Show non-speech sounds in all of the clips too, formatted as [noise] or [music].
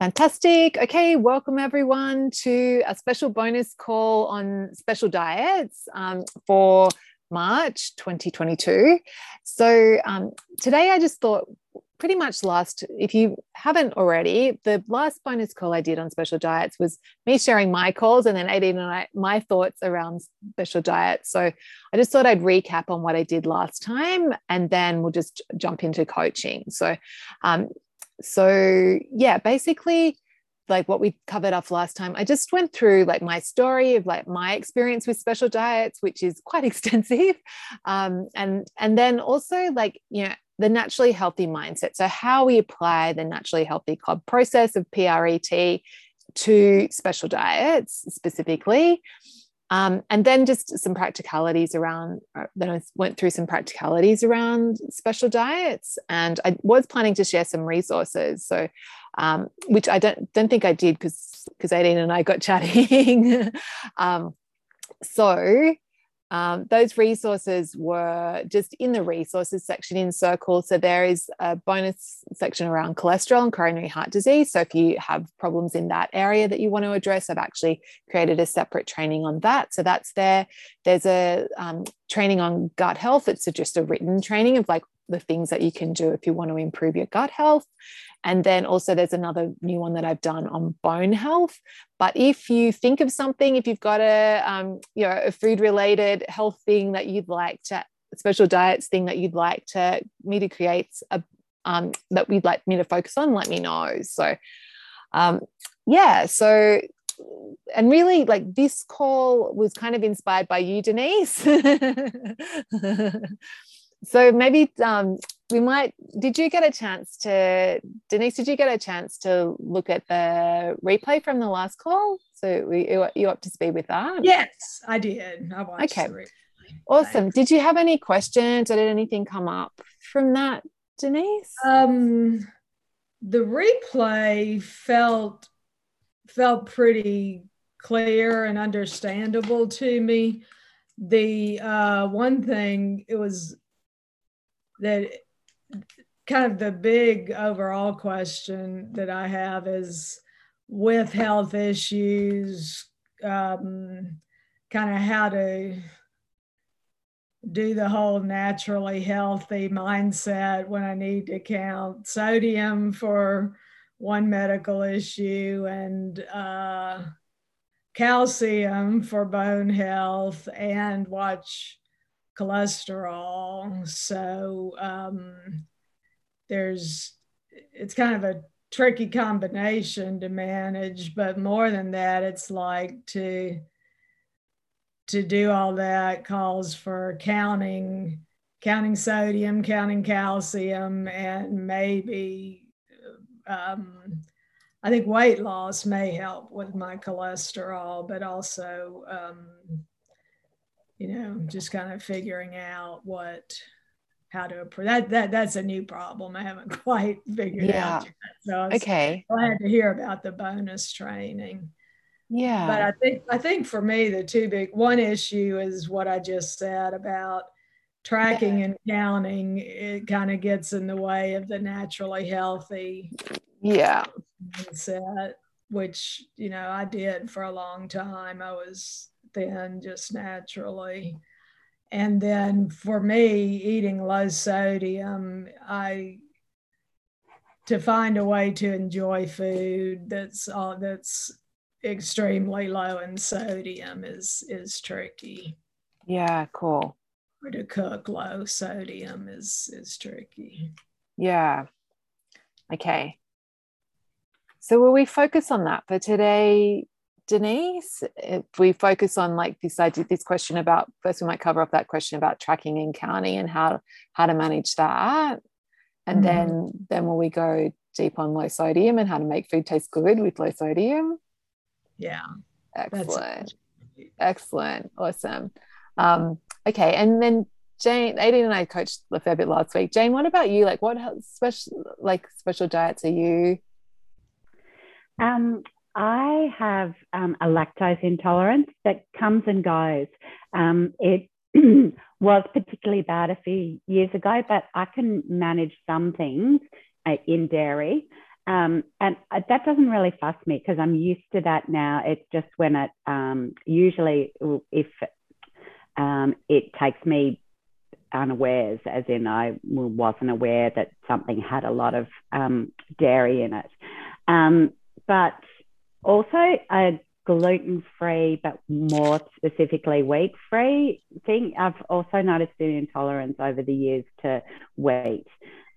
Fantastic. Okay, welcome everyone to a special bonus call on special diets um, for March 2022. So, um, today I just thought pretty much last, if you haven't already, the last bonus call I did on special diets was me sharing my calls and then Aideen and I, my thoughts around special diets. So, I just thought I'd recap on what I did last time and then we'll just jump into coaching. So, um, so yeah basically like what we covered off last time i just went through like my story of like my experience with special diets which is quite [laughs] extensive. Um, and and then also like you know the naturally healthy mindset. So how we apply the naturally healthy club process of pret to special diets specifically um, and then just some practicalities around, uh, then I went through some practicalities around special diets. And I was planning to share some resources. So, um, which I don't, don't think I did because because Aideen and I got [laughs] chatting. um, so um, those resources were just in the resources section in Circle. So there is a bonus section around cholesterol and coronary heart disease. So if you have problems in that area that you want to address, I've actually created a separate training on that. So that's there. There's a um, training on gut health. It's a, just a written training of like the things that you can do if you want to improve your gut health. And then also there's another new one that I've done on bone health. But if you think of something, if you've got a um, you know a food related health thing that you'd like to special diets thing that you'd like to me to create a um, that we'd like me to focus on, let me know. So um, yeah, so and really like this call was kind of inspired by you, Denise. [laughs] so maybe um, we might did you get a chance to denise did you get a chance to look at the replay from the last call? So we, you up to speed with that? Yes i did. I watched okay. awesome. Did you have any questions? Or did anything come up from that denise? Um the replay felt felt pretty clear and understandable to me. The uh, one thing it was that kind of the big overall question that I have is with health issues, um, kind of how to do the whole naturally healthy mindset when I need to count sodium for one medical issue and uh, calcium for bone health and watch cholesterol. So um, there's, it's kind of a tricky combination to manage, but more than that, it's like to, to do all that calls for counting counting sodium counting calcium and maybe um, i think weight loss may help with my cholesterol but also um, you know, just kind of figuring out what how to approach that that that's a new problem I haven't [laughs] quite figured yeah. out yet. So okay. glad to hear about the bonus training. Yeah. But I think I think for me the two big one issue is what I just said about tracking yeah. and counting it kind of gets in the way of the naturally healthy yeah set which you know I did for a long time I was thin just naturally. And then for me, eating low sodium, I to find a way to enjoy food that's uh, that's extremely low in sodium is is tricky. Yeah, cool. Or to cook low sodium is is tricky. Yeah. Okay. So will we focus on that for today, Denise, if we focus on like this idea, this question about first, we might cover off that question about tracking and counting and how how to manage that, and mm-hmm. then then will we go deep on low sodium and how to make food taste good with low sodium? Yeah, excellent, excellent, awesome. Um, okay, and then Jane, Aideen and I coached a fair bit last week. Jane, what about you? Like, what special like special diets are you? Um, I have um, a lactose intolerance that comes and goes. Um, it [clears throat] was particularly bad a few years ago, but I can manage some things uh, in dairy. um, and that doesn't really fuss me because I'm used to that now. It's just when it um, usually if um, it takes me unawares, as in I wasn't aware that something had a lot of um, dairy in it. But also a gluten free, but more specifically wheat free thing. I've also noticed an intolerance over the years to wheat.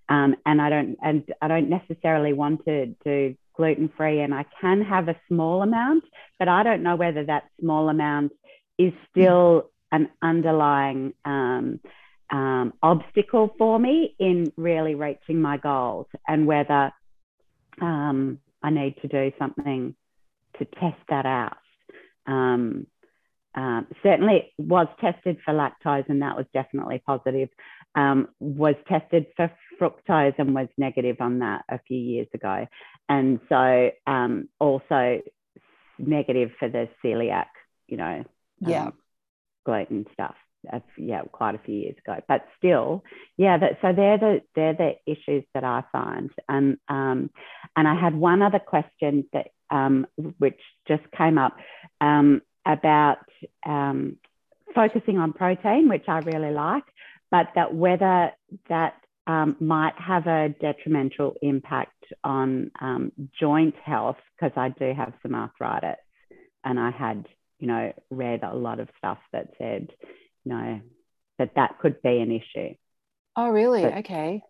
Um, and I don't and I don't necessarily want to do gluten free, and I can have a small amount, but I don't know whether that small amount is still an underlying um, um, obstacle for me in really reaching my goals, and whether um, I need to do something to test that out. Um, um, certainly was tested for lactose, and that was definitely positive. Um, was tested for fructose and was negative on that a few years ago. And so um, also negative for the celiac, you know, yeah, um, gluten stuff. yeah, quite a few years ago, but still, yeah. That, so they're the they're the issues that I find, and um, and I had one other question that um, which just came up um, about um, focusing on protein, which I really like, but that whether that um, might have a detrimental impact on um, joint health because I do have some arthritis, and I had you know read a lot of stuff that said you know that that could be an issue. Oh, really? But, okay.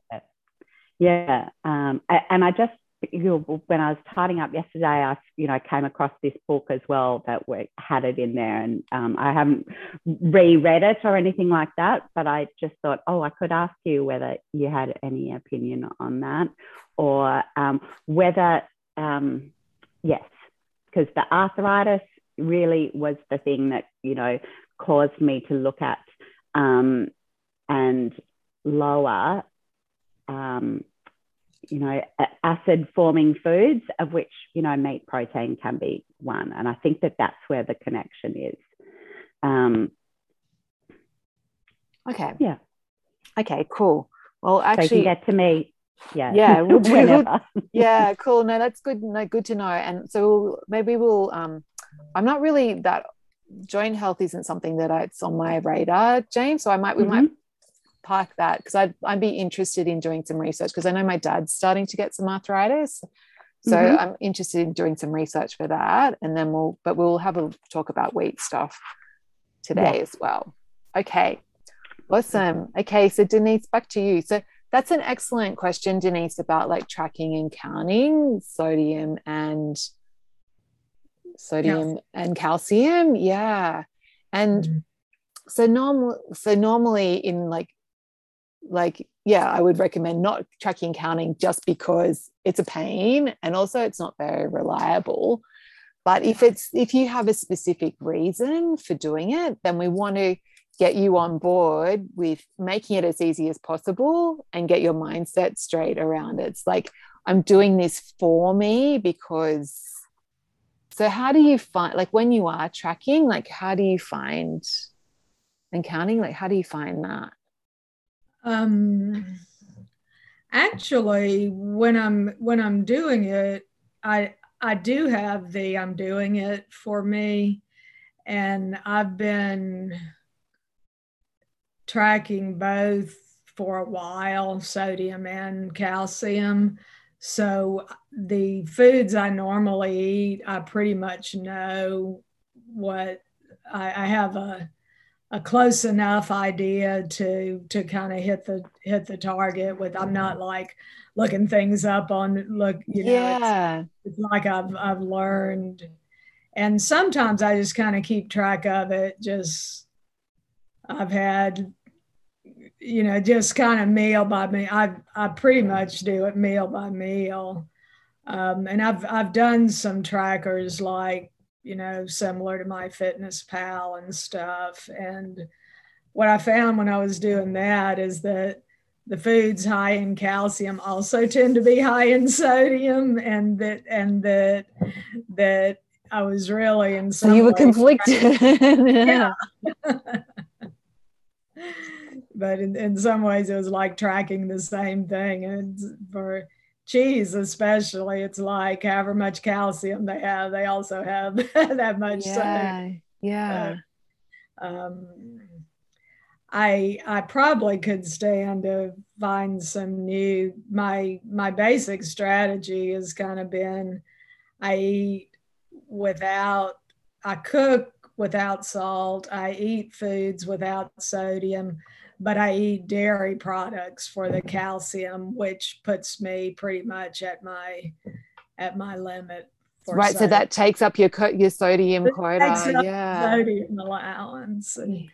Yeah, um, and I just you know, when I was tidying up yesterday, I you know came across this book as well that had it in there, and um, I haven't reread it or anything like that. But I just thought, oh, I could ask you whether you had any opinion on that, or um, whether um, yes, because the arthritis really was the thing that you know caused me to look at um, and lower um, you know, acid forming foods, of which, you know, meat protein can be one. And I think that that's where the connection is. Um, okay. Yeah. Okay, cool. Well, actually, so get to me. Yeah. Yeah. [laughs] We'll, we'll, yeah. Cool. No, that's good. No, good to know. And so we'll, maybe we'll, um, I'm not really that joint health isn't something that I, it's on my radar, James. So I might, we mm-hmm. might park that because I'd, I'd be interested in doing some research because I know my dad's starting to get some arthritis. So mm-hmm. I'm interested in doing some research for that. And then we'll, but we'll have a talk about wheat stuff today yeah. as well. Okay. Awesome. Okay. So Denise, back to you. So that's an excellent question, Denise, about like tracking and counting sodium and sodium and calcium. Yeah. And mm-hmm. so normal so normally in like like yeah i would recommend not tracking counting just because it's a pain and also it's not very reliable. But if it's if you have a specific reason for doing it then we want to get you on board with making it as easy as possible and get your mindset straight around it. It's like i'm doing this for me because so how do you find like when you are tracking like how do you find and counting like how do you find that um, actually, when I'm when I'm doing it, I I do have the I'm doing it for me, and I've been tracking both for a while, sodium and calcium. So the foods I normally eat, I pretty much know what I, I have a a close enough idea to to kind of hit the hit the target with i'm not like looking things up on look you know yeah. it's, it's like i've i've learned. And sometimes i just kind of keep track of it just i've had you know just kind of meal by meal i i pretty much do it meal by meal. Um, and i've i've done some trackers like you know, similar to MyFitnessPal and stuff. And what I found when I was doing that is that the foods high in calcium also [laughs] tend to be high in sodium, and that and that that I was really in some. So you were conflicted. [laughs] yeah. [laughs] but in, in some ways, it was like tracking the same thing, and for cheese especially it's like however much calcium they have they also have [laughs] that much yeah yeah. Uh, um, i i probably could stand to find some new my my basic strategy has kind of been i eat without i cook without salt i eat foods without sodium but I eat dairy products for the calcium, which puts me pretty much at my at my limit. right, sodium. so that takes up your your sodium quota. Yeah, sodium allowance. And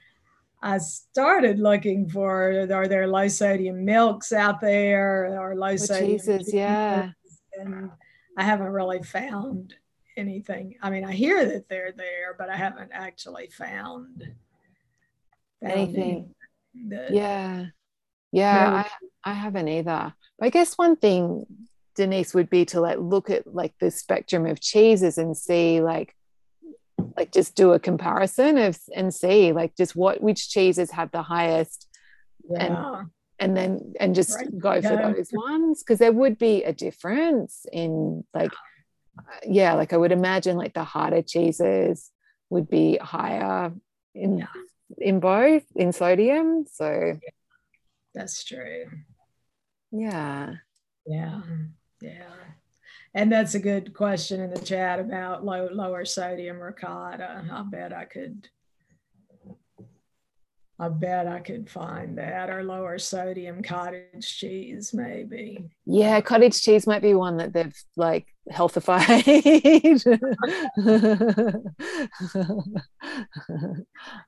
I started looking for are there low sodium milks out there or low oh, sodium cheeses? Yeah, and I haven't really found anything. I mean, I hear that they're there, but I haven't actually found, found anything yeah yeah I, I haven't either but i guess one thing denise would be to like look at like the spectrum of cheeses and see like like just do a comparison of and see like just what which cheeses have the highest yeah. and and then and just right. go for yeah. those ones because there would be a difference in like yeah like i would imagine like the harder cheeses would be higher in yeah in both in sodium. So that's true. Yeah. Yeah. Yeah. And that's a good question in the chat about low, lower sodium ricotta. I bet I could I bet I could find that or lower sodium cottage cheese, maybe. Yeah, cottage cheese might be one that they've like healthified. [laughs]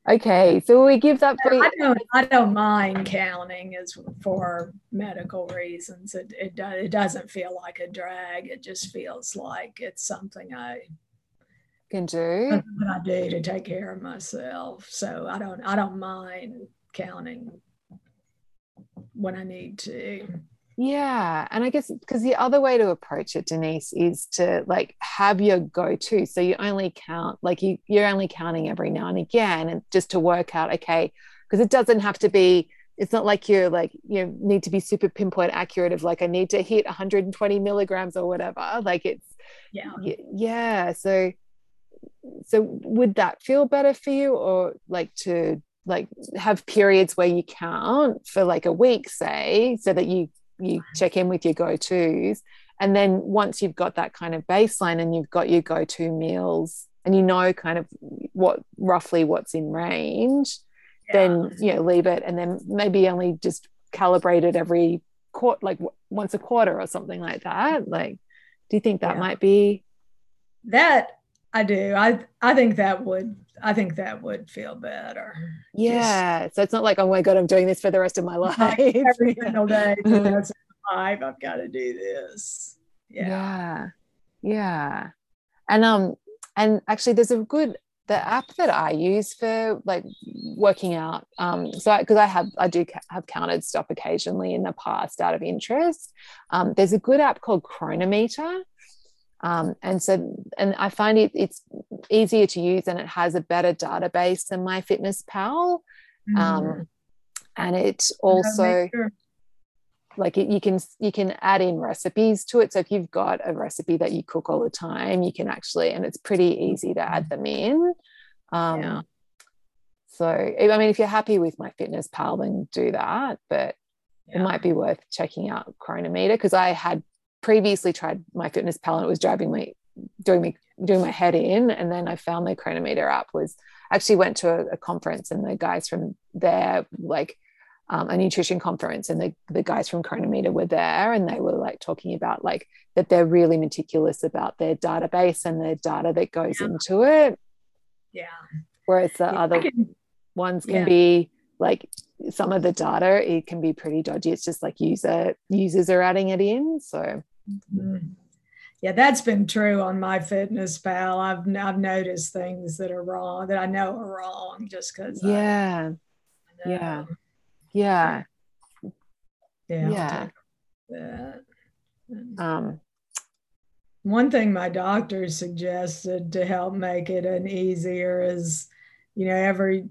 okay, so we give that. Pre- I don't. I don't mind counting as for medical reasons. It it, it doesn't feel like a drag. It just feels like it's something I can do what I do to take care of myself. So I don't I don't mind counting when I need to. Yeah. And I guess because the other way to approach it, Denise, is to like have your go-to. So you only count, like you you're only counting every now and again and just to work out, okay, because it doesn't have to be it's not like you're like you need to be super pinpoint accurate of like I need to hit 120 milligrams or whatever. Like it's yeah. Yeah. So so would that feel better for you or like to like have periods where you count for like a week say so that you you check in with your go-to's and then once you've got that kind of baseline and you've got your go-to meals and you know kind of what roughly what's in range yeah. then you know leave it and then maybe only just calibrate it every quarter like once a quarter or something like that like do you think that yeah. might be that I do. I I think that would I think that would feel better. Yeah. Just, so it's not like, oh my God, I'm doing this for the rest of my life. every [laughs] single day life, I've got to do this. Yeah. yeah. Yeah. And um and actually there's a good the app that I use for like working out. Um, so because I, I, have I do have counted stuff occasionally in the past out of interest. Um, there's a good app called Cronometer, um, and so, and I find it it's easier to use and it has a better database than MyFitnessPal. Mm. Um, and it also sure. like it, you can you can add in recipes to it. So if you've got a recipe that you cook all the time, you can actually, and it's pretty easy to add them in. Um, yeah. So I mean, if you're happy with MyFitnessPal, then do that. But yeah. it might be worth checking out Cronometer because I had previously tried my fitness pal and it was driving me doing me doing my head in and then i found the Cronometer app was actually went to a, a conference and the guys from there like um, a nutrition conference and the, the guys from Cronometer were there and they were like talking about like that they're really meticulous about their database and the data that goes yeah. into it yeah whereas the yeah, other can, ones can yeah. be like some of the data it can be pretty dodgy it's just like user users are adding it in so. Yeah that's been true on MyFitnessPal i've i've noticed things that are wrong that i know are wrong just because yeah. yeah. Yeah. Yeah yeah. um one thing my doctor suggested to help make it an easier is you know every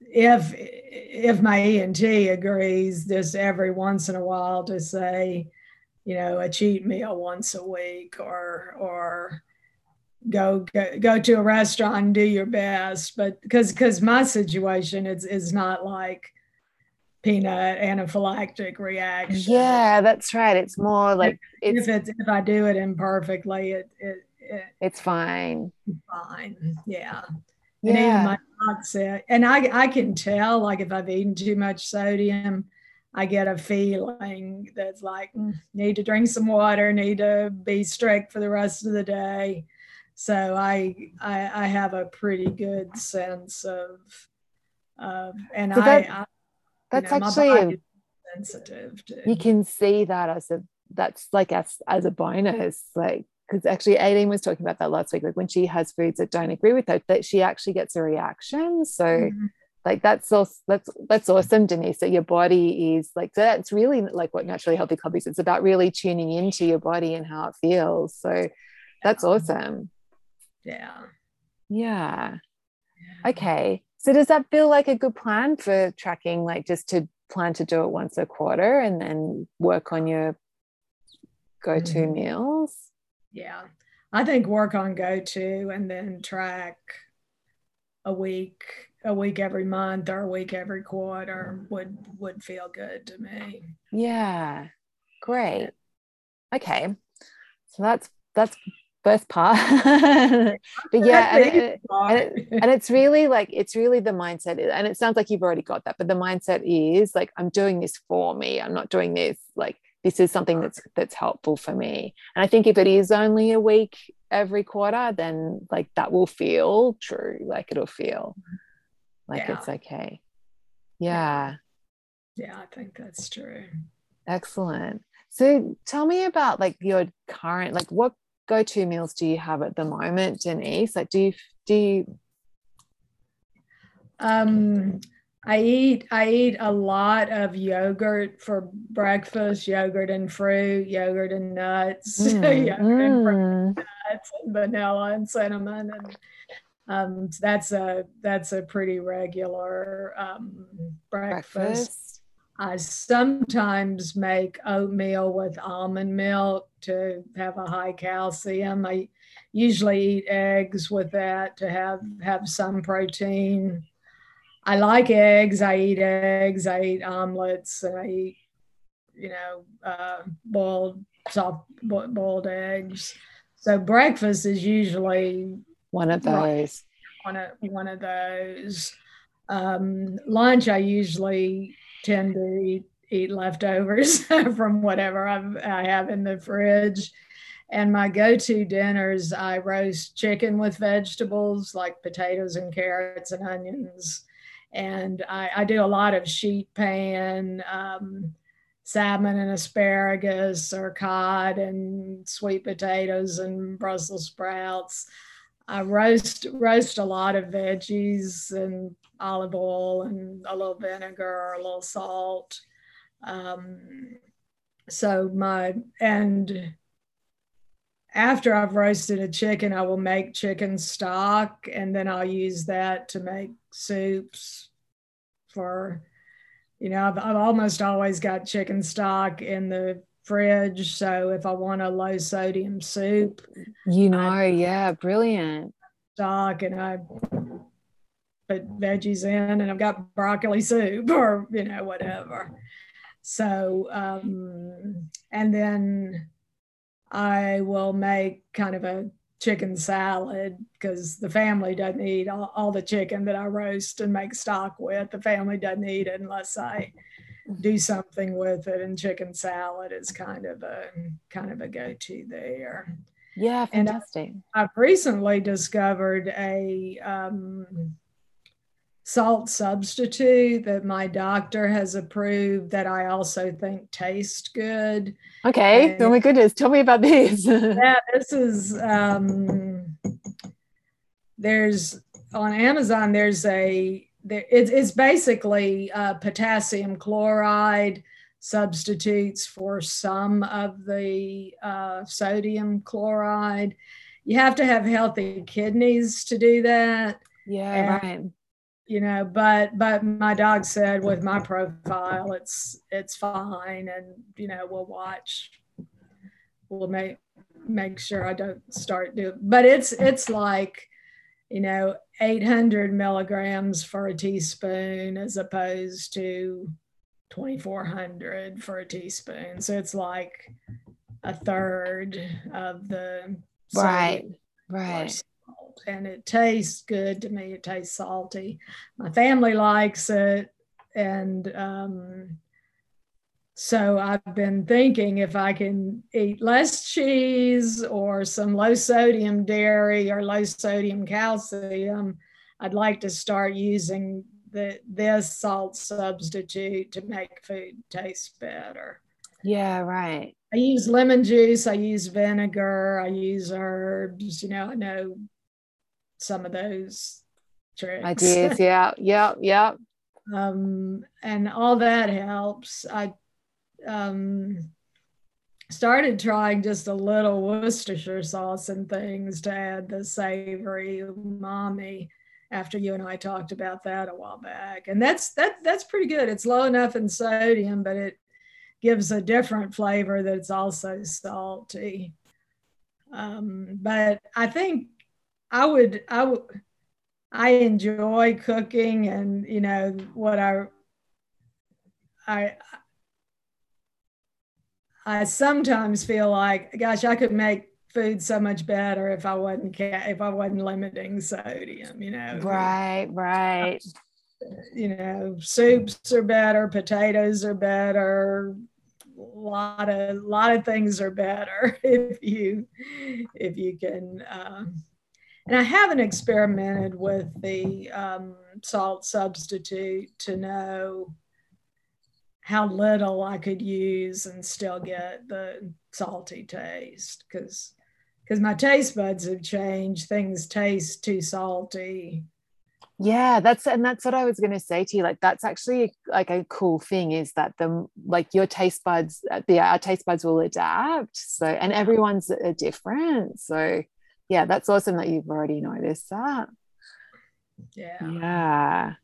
if if my ENT agrees, just every once in a while to say, you know, a cheat meal once a week or or go go, go to a restaurant and do your best. But because because my situation is is not like peanut anaphylactic reaction. Yeah, that's right. It's more like it's, if it's if I do it imperfectly, it it, it it's fine. Fine. Yeah. Yeah. And my and I I can tell like if I've eaten too much sodium, I get a feeling that's like mm, need to drink some water, need to be strict for the rest of the day. So I I, I have a pretty good sense of of and So I, that- I That's you know, actually sensitive to you can see that as a that's like as as a bonus like because actually Aileen was talking about that last week like when she has foods that don't agree with her that she actually gets a reaction so Mhm. Like that's also that's that's awesome denise that your body is like so that's really like what naturally healthy club is it's about really tuning into your body and how it feels. So that's awesome. Yeah. yeah. Okay. So does that feel like a good plan for tracking like just to plan to do it once a quarter and then work on your go-to Mhm. meals? Yeah. I think work on go to and then track a week, a week every month or a week every quarter would would feel good to me. Yeah, great. Okay, so that's that's first part, [laughs] but yeah, and, it, and, it, and it's really like it's really the mindset, and it sounds like you've already got that, but the mindset is like I'm doing this for me. I'm not doing this like this is something that's that's helpful for me. And I think if it is only a week every quarter, then like that will feel true. Like it'll feel like Yeah. it's okay. Yeah. yeah, I think that's true. Excellent. So tell me about like your current like what go-to meals do you have at the moment, Denise? Like do you do you Um, I eat I eat a lot of yogurt for breakfast, yogurt and fruit, yogurt and nuts, [laughs] Mm, yogurt and fruit. mm, nuts and vanilla and cinnamon and um, that's a that's a pretty regular um, breakfast. breakfast? I sometimes make oatmeal with almond milk to have a high calcium. I usually eat eggs with that to have have some protein. I like eggs. I eat eggs. I eat omelets. And I eat, you know, uh, boiled soft boiled eggs. So breakfast is usually One of Right. those. one of one of those. Um, lunch, I usually tend to eat, eat leftovers [laughs] from whatever I've, I have in the fridge. And my go-to dinners, I roast chicken with vegetables like potatoes and carrots and onions. And I, I do a lot of sheet pan, um, salmon and asparagus, or cod and sweet potatoes and Brussels sprouts. I roast roast a lot of veggies and olive oil and a little vinegar, a little salt. Um, so my and after I've roasted a chicken, I will make chicken stock, and then I'll use that to make soups. For you know, I've, I've almost always got chicken stock in the fridge, so if I want a low sodium soup, You know, yeah, brilliant. stock and I put veggies in and I've got broccoli soup [laughs] or you know whatever. So um, and then I will make kind of a chicken salad because the family doesn't eat all, all the chicken that I roast and make stock with. The family doesn't eat it unless I do something with it and chicken salad is kind of a kind of a go-to there. Yeah, And I- fantastic. I've recently discovered a um, salt substitute that my doctor has approved that I also think tastes good. Okay. and- Oh my goodness. Tell me about this. [laughs] Yeah, this is um, there's on Amazon. There's a there, it's it's basically uh, potassium chloride substitutes for some of the uh, sodium chloride. You have to have healthy kidneys to do that. yeah, And- right. you know but but my dog said with my profile it's it's fine and you know we'll watch We'll make make sure I don't start doing. But it's it's like you know 800 milligrams for a teaspoon as opposed to 2400 for a teaspoon. So it's like a third of the right right. And it tastes good to me. It tastes salty. My family likes it. And um, so I've been thinking if I can eat less cheese or some low sodium dairy or low sodium calcium, I'd like to start using the this salt substitute to make food taste better. Yeah, right. I use lemon juice, I use vinegar, I use herbs, you know, I know some of those tricks. Ideas, yeah, yeah, yeah. [laughs] Um, and all that helps. I um, started trying just a little Worcestershire sauce and things to add the savory umami after you and I talked about that a while back. And that's that that's pretty good. It's low enough in sodium, but it gives a different flavor that's also salty. Um, but I think I would I would I enjoy cooking and you know what I I I sometimes feel like, gosh, I could make food so much better if I wasn't if I wasn't limiting sodium. You know, right, right. [laughs] You know, soups are better, potatoes are better, a lot of a lot of things are better [laughs] if you if you can. Um, and I haven't experimented with the um, salt substitute to know how little I could use and still get the salty taste because because my taste buds have changed. Things taste too salty. Yeah, that's and that's what I was going to say to you. Like that's actually like a cool thing is that the like your taste buds, uh, the our taste buds will adapt. So and everyone's a different. So yeah, that's awesome that you've already noticed that. Yeah. Yeah.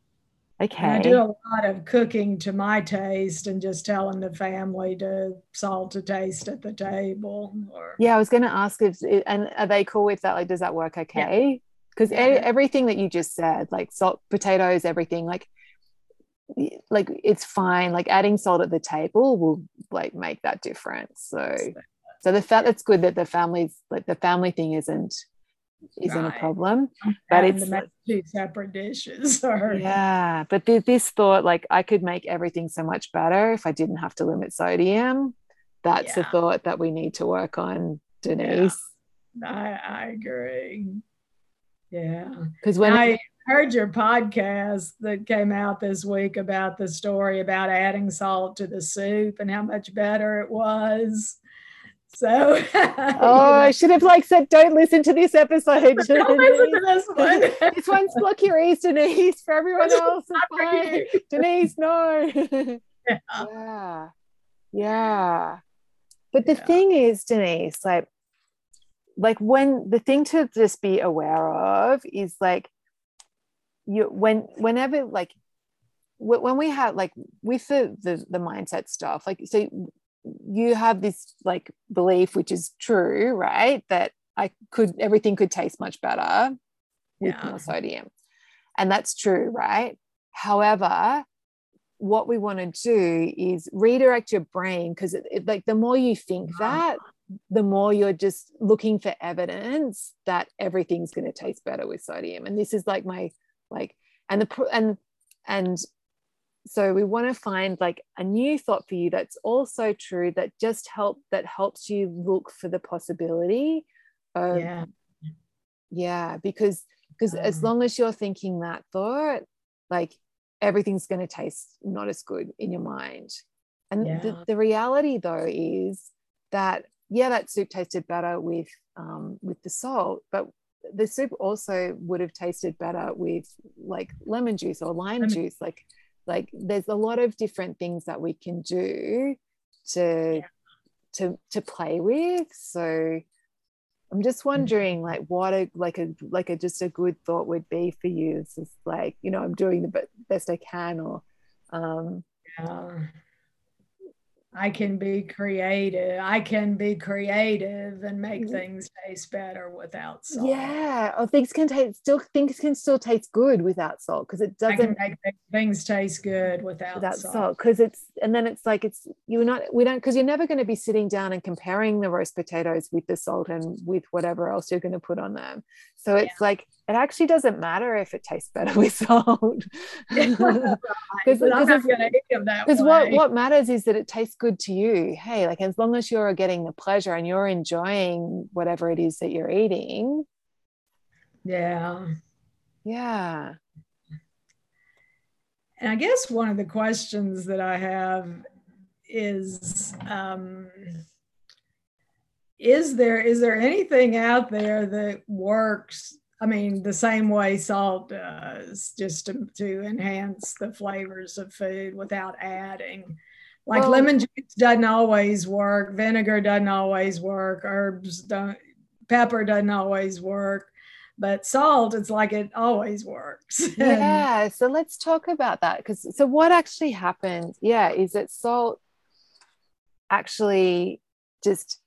Okay. And I do a lot of cooking to my taste and just telling the family to salt to taste at the table. Or yeah, I was going to ask if and are they cool with that? Like, does that work okay? Because yeah. everything that you just said, like salt, potatoes, everything, like like it's fine. Like adding salt at the table will like make that difference. So so the fact that's good that the families like the family thing isn't isn't right. a problem but and it's two separate dishes [laughs] or yeah but this thought like i could make everything so much better if i didn't have to limit sodium that's yeah. the thought that we need to work on denise yeah. I, I agree yeah because when I, heard your podcast that came out this week about the story about adding salt to the soup and how much better it was so [laughs] Oh, I should have like said, don't listen to this episode. [laughs] don't listen to this [laughs] one. this one's block your ears, Denise. For everyone else, Denise, no. Yeah. yeah. Yeah. But the yeah. thing is, Denise, like, like when the thing to just be aware of is like you when whenever like when we have like with the, the the mindset stuff like so you have this like belief which is true right? That i could everything could taste much better with yeah. more sodium. And that's true right? However what we want to do is redirect your brain because like the more you think that the more you're just looking for evidence that everything's going to taste better with sodium. And this is like my like and the and and so we want to find like a new thought for you that's also true that just help that helps you look for the possibility of yeah yeah because because um, as long as you're thinking that thought like everything's going to taste not as good in your mind and yeah. the, the reality though is that yeah that soup tasted better with um, with the salt but the soup also would have tasted better with like lemon juice or lime lemon. juice like like there's a lot of different things that we can do to yeah. to to play with so i'm just mm-hmm. wondering like what a like a like a just a good thought would be for you it's just like you know i'm doing the best i can or um yeah I can be creative. I can be creative and make Mm. things taste better without salt. Yeah, or things can taste still things can still taste good without salt because it doesn't make things taste good without, without salt. salt because it's and then it's like it's you're not we don't because you're never going to be sitting down and comparing the roast potatoes with the salt and with whatever else you're going to put on them so it's like it actually doesn't matter if it tastes better [laughs] with salt. [laughs] Right, [laughs] but I'm because not it's- going to eat them that because way. what what matters is that it tastes good to you. Hey like as long as you're getting the pleasure and you're enjoying whatever it is that you're eating. Yeah. yeah. And I guess one of the questions that I have is um, is there is there anything out there that works I mean the same way salt uh, does just to, to enhance the flavors of food without adding. Like Well- lemon juice doesn't always work vinegar doesn't always work herbs don't pepper doesn't always work but salt it's like it always works. [laughs] Yeah so let's talk about that because so what actually happens yeah is that salt actually just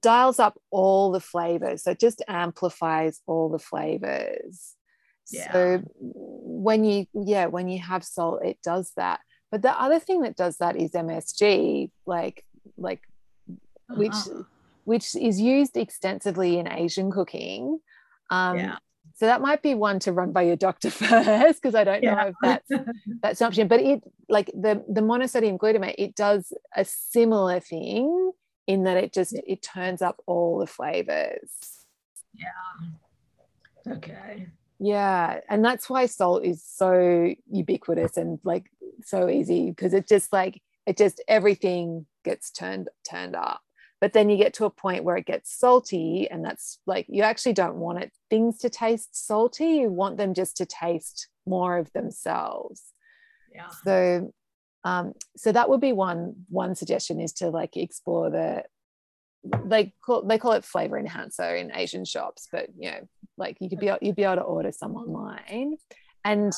dials up all the flavors. So it just amplifies all the flavors. Yeah. so when you yeah when you have salt it does that. But the other thing that does that is msg like like which Uh-huh. which is used extensively in asian cooking. Um Yeah. so that might be one to run by your doctor [laughs] first because i don't know if that's [laughs] that's an option. But it like the the monosodium glutamate it does a similar thing in that it just it turns up all the flavors. Yeah. okay. Yeah. And that's why salt is so ubiquitous and like so easy because it just like it just everything gets turned turned up. But then you get to a point where it gets salty and that's like you actually don't want it things to taste salty. You want them just to taste more of themselves. Yeah. So um so that would be one one suggestion is to like explore the they call they call it flavor enhancer in asian shops but you know like you could be you'd be able to order some online. And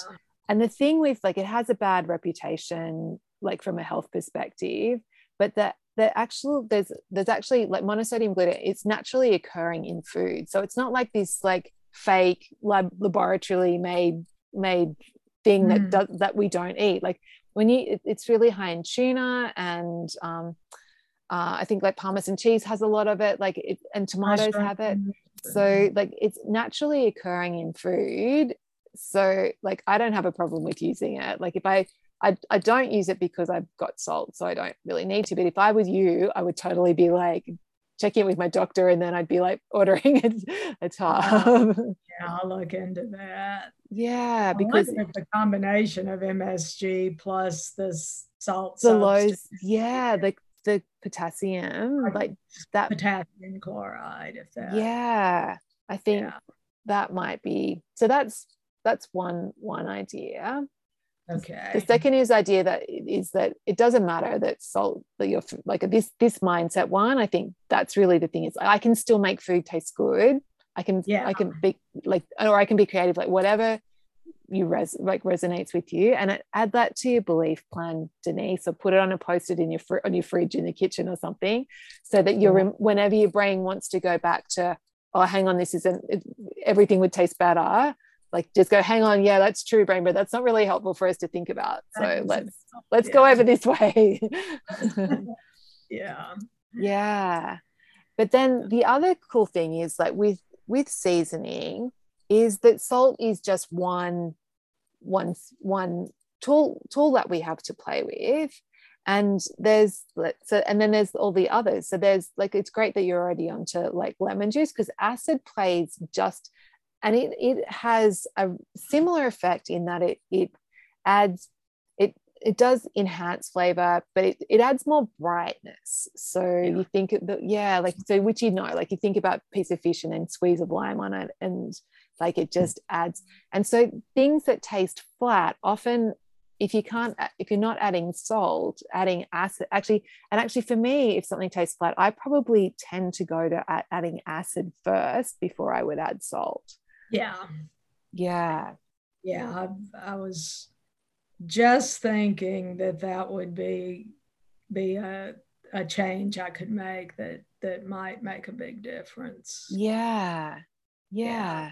and the thing with like it has a bad reputation like from a health perspective but that the actual there's there's actually like monosodium glutamate it's naturally occurring in food. So it's not like this like fake lab laboratory made made thing that Mm. does that we don't eat. Like when you it- it's really high in tuna and um uh, I think like Parmesan cheese has a lot of it, like it, and tomatoes have it. So like it's naturally occurring in food. So like I don't have a problem with using it. Like if I I, I don't use it because I've got salt, so I don't really need to. But if I was you, I would totally be like checking it with my doctor, and then I'd be like ordering [laughs] a, a tub. Ah, yeah [laughs] i'll look into that yeah, because the combination of msg plus this salt the lows, yeah, the the potassium, Right. like that. potassium chloride if that Yeah, I think yeah that might be. So that's that's one one idea. Okay the second is idea that is that it doesn't matter that salt that you're like this this mindset one i think that's really the thing is i can still make food taste good i can Yeah. i can be like or i can be creative like whatever you res like resonates with you and add that to your belief plan denise or put it on a post-it in your fr- on your fridge in the kitchen or something so that you're Yeah. rem- whenever your brain wants to go back to oh hang on this isn't it, everything would taste better like just go hang on yeah that's true brain but that's not really helpful for us to think about so let's let's Yeah. go over this way. [laughs] Yeah. Yeah. But then the other cool thing is like with with seasoning is that salt is just one one one tool tool that we have to play with and there's so and then there's all the others. So there's like it's great that you're already onto like lemon juice because acid plays just and it it has a similar effect in that it it adds it it does enhance flavor but it, it adds more brightness. So Yeah. you think that yeah like so which you know like you think about a piece of fish and then squeeze of lime on it and like it just adds. And so things that taste flat often if you can't uh, if you're not adding salt adding acid actually and actually for me if something tastes flat i probably tend to go to adding acid first before i would add salt yeah yeah yeah I, I was just thinking that that would be be a, a change I could make that that might make a big difference. Yeah. Yeah. yeah.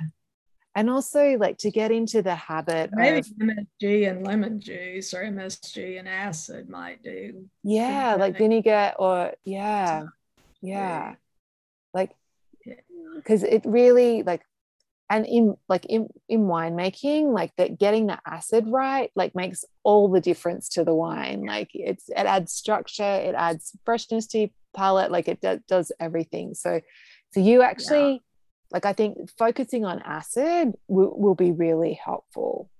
And also like to get into the habit maybe of, MSG and lemon juice or MSG and acid might do. Yeah, like vinegar or yeah. Yeah. Like because it really like and in like in in winemaking like that getting the acid right like makes all the difference to the wine. Like it's it adds structure it adds freshness to your palate like it do, does everything. So so you actually yeah. like i think focusing on acid will, will be really helpful.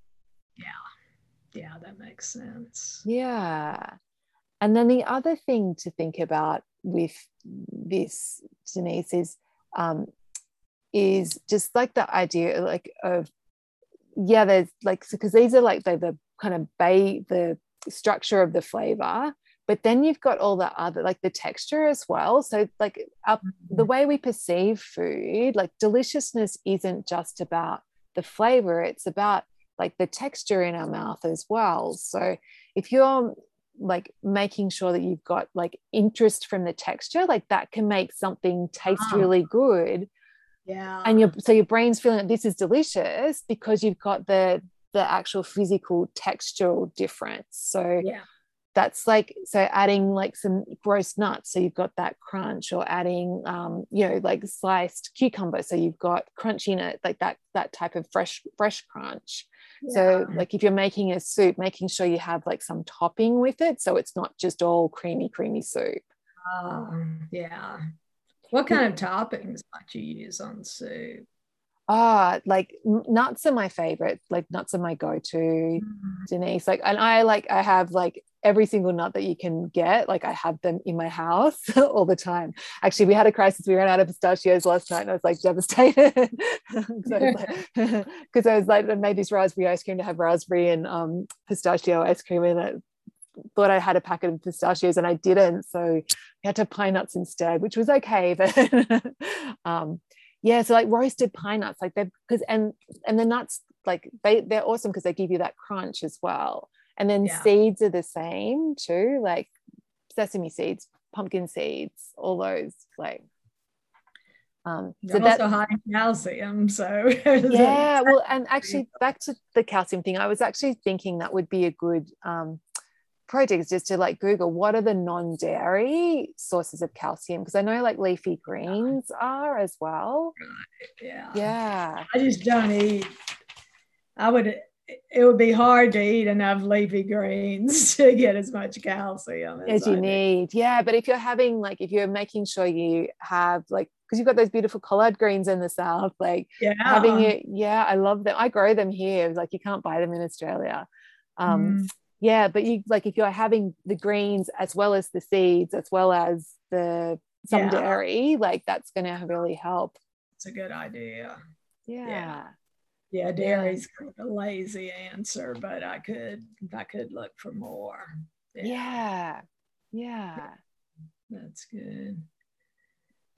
Yeah. Yeah that makes sense. Yeah. And then the other thing to think about with this denise is um, is just like the idea like of yeah there's like because these are like the, the kind of bay the structure of the flavor but then you've got all the other like the texture as well so like the mm-hmm. way we perceive food like deliciousness isn't just about the flavor it's about like the texture in our mouth as well so if you're like making sure that you've got like interest from the texture like that can make something taste oh. really good yeah. and your so your brain's feeling that this is delicious because you've got the the actual physical textural difference. So yeah. that's like so adding like some gross nuts. So you've got that crunch or adding um you know like sliced cucumber. So you've got crunch in it like that that type of fresh fresh crunch. Yeah. so like if you're making a soup making sure you have like some topping with it. So it's not just all creamy creamy soup. Um, yeah what kind of toppings might you use on soup? Ah, oh, like nuts are my favorite. Like nuts are my go-to, mm. Denise. Like, and I like I have like every single nut that you can get. Like I have them in my house [laughs] all the time. Actually, we had a crisis. We ran out of pistachios last night, and I was like devastated [laughs] because I, like, I was like [laughs] I made this raspberry ice cream to have raspberry and um, pistachio ice cream, in it thought I had a packet of pistachios and I didn't. So we had to pine nuts instead, which was okay. [laughs] But um, yeah, so like roasted pine nuts, like they're because and and the nuts like they they're awesome because they give you that crunch as well. And then yeah. seeds are the same too, like sesame seeds, pumpkin seeds, all those like um so also high in calcium so [laughs] yeah well and actually back to the calcium thing i was actually thinking that would be a good um project is just to like Google what are the non-dairy sources of calcium because I know like leafy greens are as well. Right. Yeah. Yeah. I just don't eat. I would it would be hard to eat enough leafy greens [laughs] to get as much calcium as, as you need. Yeah, but if you're having like if you're making sure you have like because you've got those beautiful collard greens in the south, like yeah. having it. Yeah, I love them. I grow them here. Like you can't buy them in Australia. Um, mm yeah but you like if you're having the greens as well as the seeds as well as the some yeah. dairy like that's going to really help. It's a good idea. Yeah. Yeah, yeah dairy's kind of a lazy answer but i could i could look for more. Yeah. Yeah, yeah. that's good.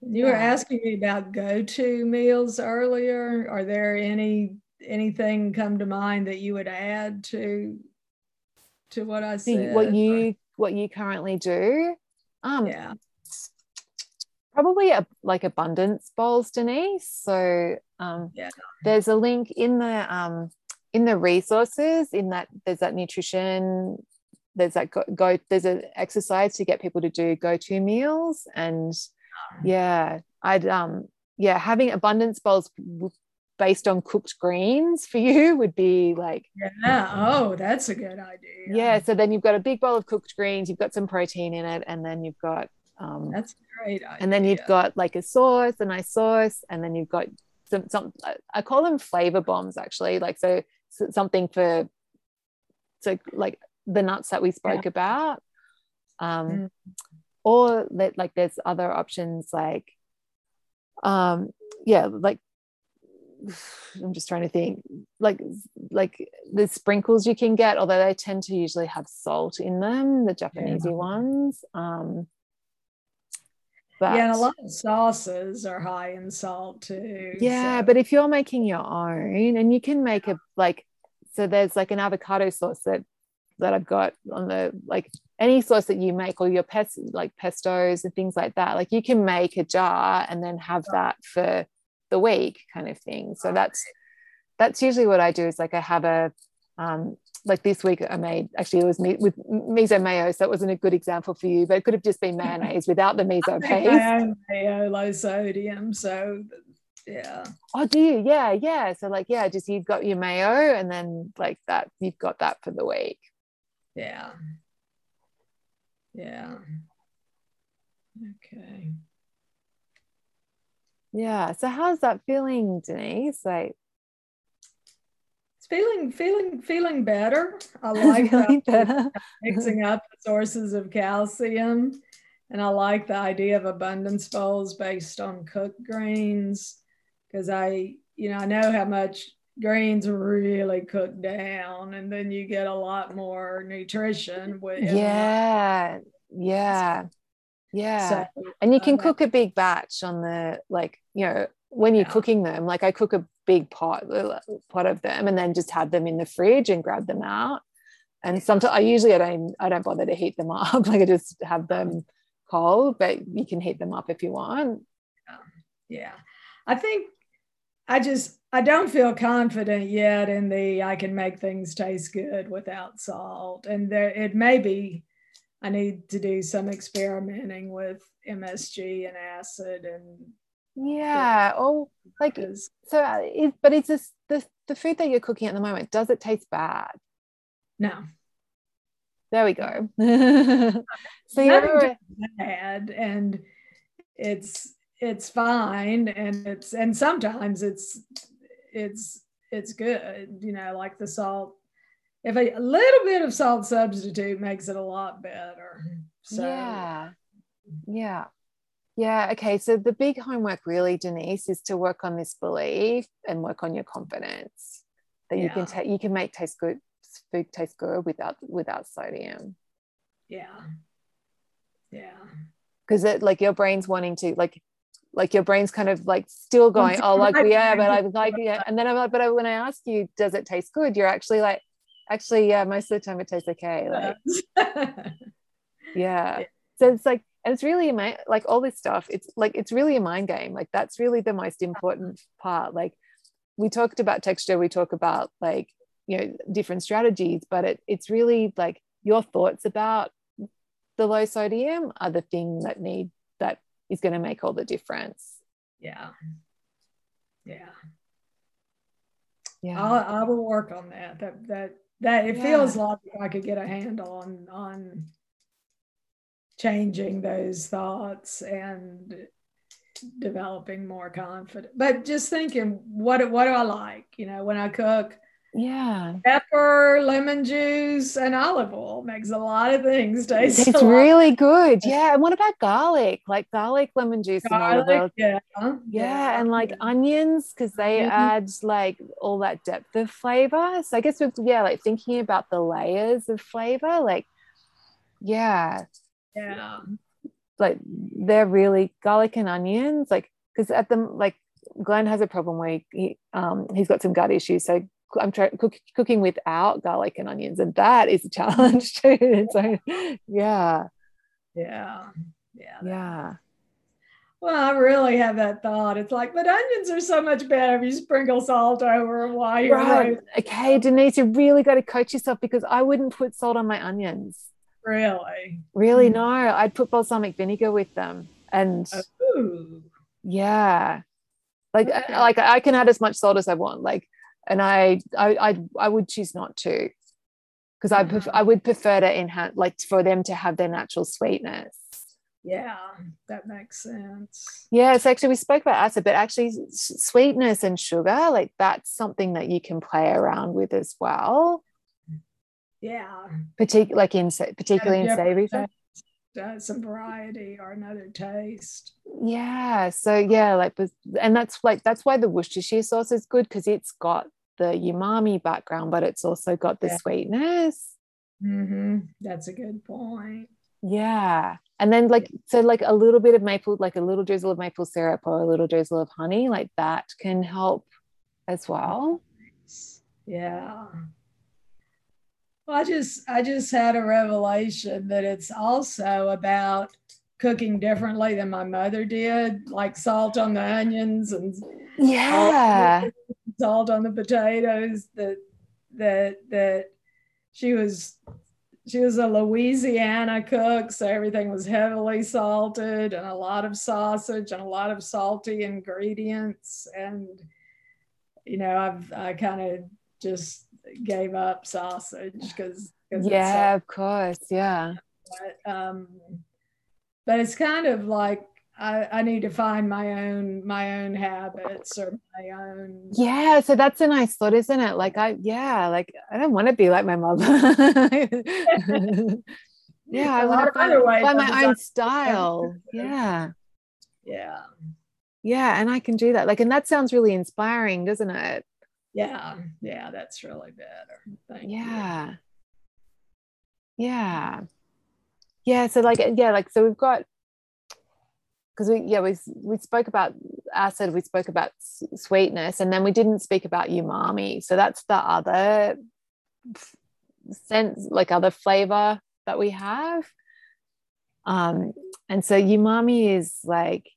You were asking me about go-to meals earlier. Are there any anything come to mind that you would add to to what I said. What you what you currently do. Um, yeah. Probably a, like abundance bowls, Denise. So um, yeah. there's a link in the um, in the resources in that there's that nutrition there's that go, go there's an exercise to get people to do go-to meals and yeah i'd um yeah having abundance bowls based on cooked greens for you [laughs] would be like yeah oh that's a good idea yeah so then you've got a big bowl of cooked greens you've got some protein in it and then you've got um that's great idea. and then you've got like a sauce a nice sauce and then you've got some some i call them flavor bombs actually like so, so something for so like the nuts that we spoke yeah. about um mm. or that like there's other options like um yeah like [sighs] I'm just trying to think like like the sprinkles you can get although they tend to usually have salt in them the Japanese yeah. ones um but, yeah and a lot of sauces are high in salt too yeah so. but if you're making your own and you can make a like so there's like an avocado sauce that that I've got on the like any sauce that you make or your pest like pestos and things like that like you can make a jar and then have that for the week kind of thing so that's that's usually what i do is like i have a um, like this week I made actually it was me with miso mayo, so it wasn't a good example for you, but it could have just been mayonnaise without the miso [laughs] paste. Mayo, low sodium, so yeah. Oh, do you? Yeah, yeah. So like, yeah, just you've got your mayo, and then like that, you've got that for the week. Yeah. Yeah. Okay. Yeah. So how's that feeling, Denise? Like it's feeling feeling feeling better. I [laughs] like feeling better. mixing up the sources of calcium. And I like the idea of abundance bowls based on cooked greens because I, you know, I know how much grains really cook down and then you get a lot more nutrition with uh, yeah yeah yeah. So, and you can cook a big batch on the like you know when you're yeah. cooking them like i cook a big pot uh, pot of them and then just have them in the fridge and grab them out. And sometimes i usually i don't i don't bother to heat them [laughs] up like i just have them cold but you can heat them up if you want. Yeah. I think i just I don't feel confident yet in the I can make things taste good without salt. And there it may be I need to do some experimenting with MSG and acid and yeah oh like so uh, it, but it's just the the food that you're cooking at the moment does it taste bad? No. There we go. [laughs] So you're bad and it's it's fine and it's and sometimes it's it's it's good you know like the salt if a, a little bit of salt substitute makes it a lot better. So yeah. Yeah. Yeah. Okay. So the big homework really denise is to work on this belief and work on your confidence that yeah. you can take you can make taste good food taste good without without sodium. Yeah. Yeah. Because it like your brain's wanting to like like your brain's kind of like still going, oh, like yeah, but I'm like yeah, and then I'm like, but when I ask you, does it taste good? You're actually like, actually, yeah, most of the time it tastes okay. Like, [laughs] yeah. So it's like, and it's really a like all this stuff. It's like it's really a mind game. Like that's really the most important part. Like we talked about texture, we talk about like you know different strategies, but it it's really like your thoughts about the low sodium are the thing that need that is going to make all the difference. Yeah. Yeah. Yeah. I'll, I will work on that. That, that, that it yeah. feels like I could get a handle on, on changing those thoughts and developing more confidence. But just thinking, what, what do I like? You know, when I cook, yeah. Pepper, lemon juice, and olive oil makes a lot of things [laughs] taste. It's really good. Yeah. And what about garlic? Like garlic, lemon juice, garlic, and olive oil. Yeah. yeah. Yeah. And like onions, because they mm-hmm. add like all that depth of flavor. So I guess with yeah, like thinking about the layers of flavor, like yeah. Yeah. Like they're really garlic and onions, like because at the like Glenn has a problem where he, he um he's got some gut issues. So I'm trying cook, cooking without garlic and onions, and that is a challenge [laughs] too. so, yeah, yeah, yeah, yeah. Well, I really have that thought. It's like, but onions are so much better if you sprinkle salt over while you're right. Okay, Denise, you really got to coach yourself because I wouldn't put salt on my onions. Really? Really? Hmm. No, I'd put balsamic vinegar with them, and Ooh. yeah, like okay. like I can add as much salt as I want. Like and I I I, I would choose not to because I pref- mm-hmm. I would prefer to enhance like for them to have their natural sweetness. Yeah, that makes sense. Yeah, so actually we spoke about acid, but actually sweetness and sugar, like that's something that you can play around with as well. Yeah, particularly like in particularly in savory food uh, some variety or another taste. Yeah. So yeah, like and that's like that's why the Worcestershire sauce is good because it's got the umami background, but it's also got the yeah. sweetness. Mm-hmm. That's a good point. Yeah. And then like so like a little bit of maple, like a little drizzle of maple syrup or a little drizzle of honey, like that can help as well. Yeah. Well, I just I just had a revelation that it's also about cooking differently than my mother did, like salt on the onions and yeah, salt on the potatoes. That that that she was she was a Louisiana cook, so everything was heavily salted and a lot of sausage and a lot of salty ingredients. And you know, I've I kind of just gave up sausage because yeah, of course, yeah. But, um, but it's kind of like I, I need to find my own my own habits or my own yeah so that's a nice thought isn't it? Like i yeah like i don't want to be like my mother [laughs] yeah i want to find, find my own style. yeah. Yeah. Yeah and i can do that. Like and that sounds really inspiring doesn't it yeah. Yeah that's really better. Thank yeah you. yeah. Yeah. So like yeah like so we've got because we yeah we we spoke about acid we spoke about sweetness and then we didn't speak about umami. So that's the other sense like other flavor that we have. Um and so umami is like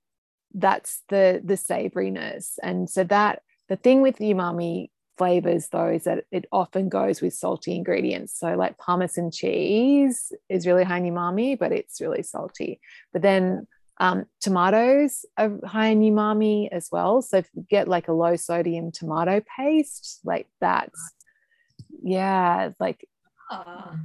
that's the the savoriness and so that the thing with umami flavors though is that it often goes with salty ingredients. So like parmesan cheese is really high in umami but it's really salty. But then um, tomatoes are high in umami as well. So if you get like a low sodium tomato paste, like that's yeah, like uh,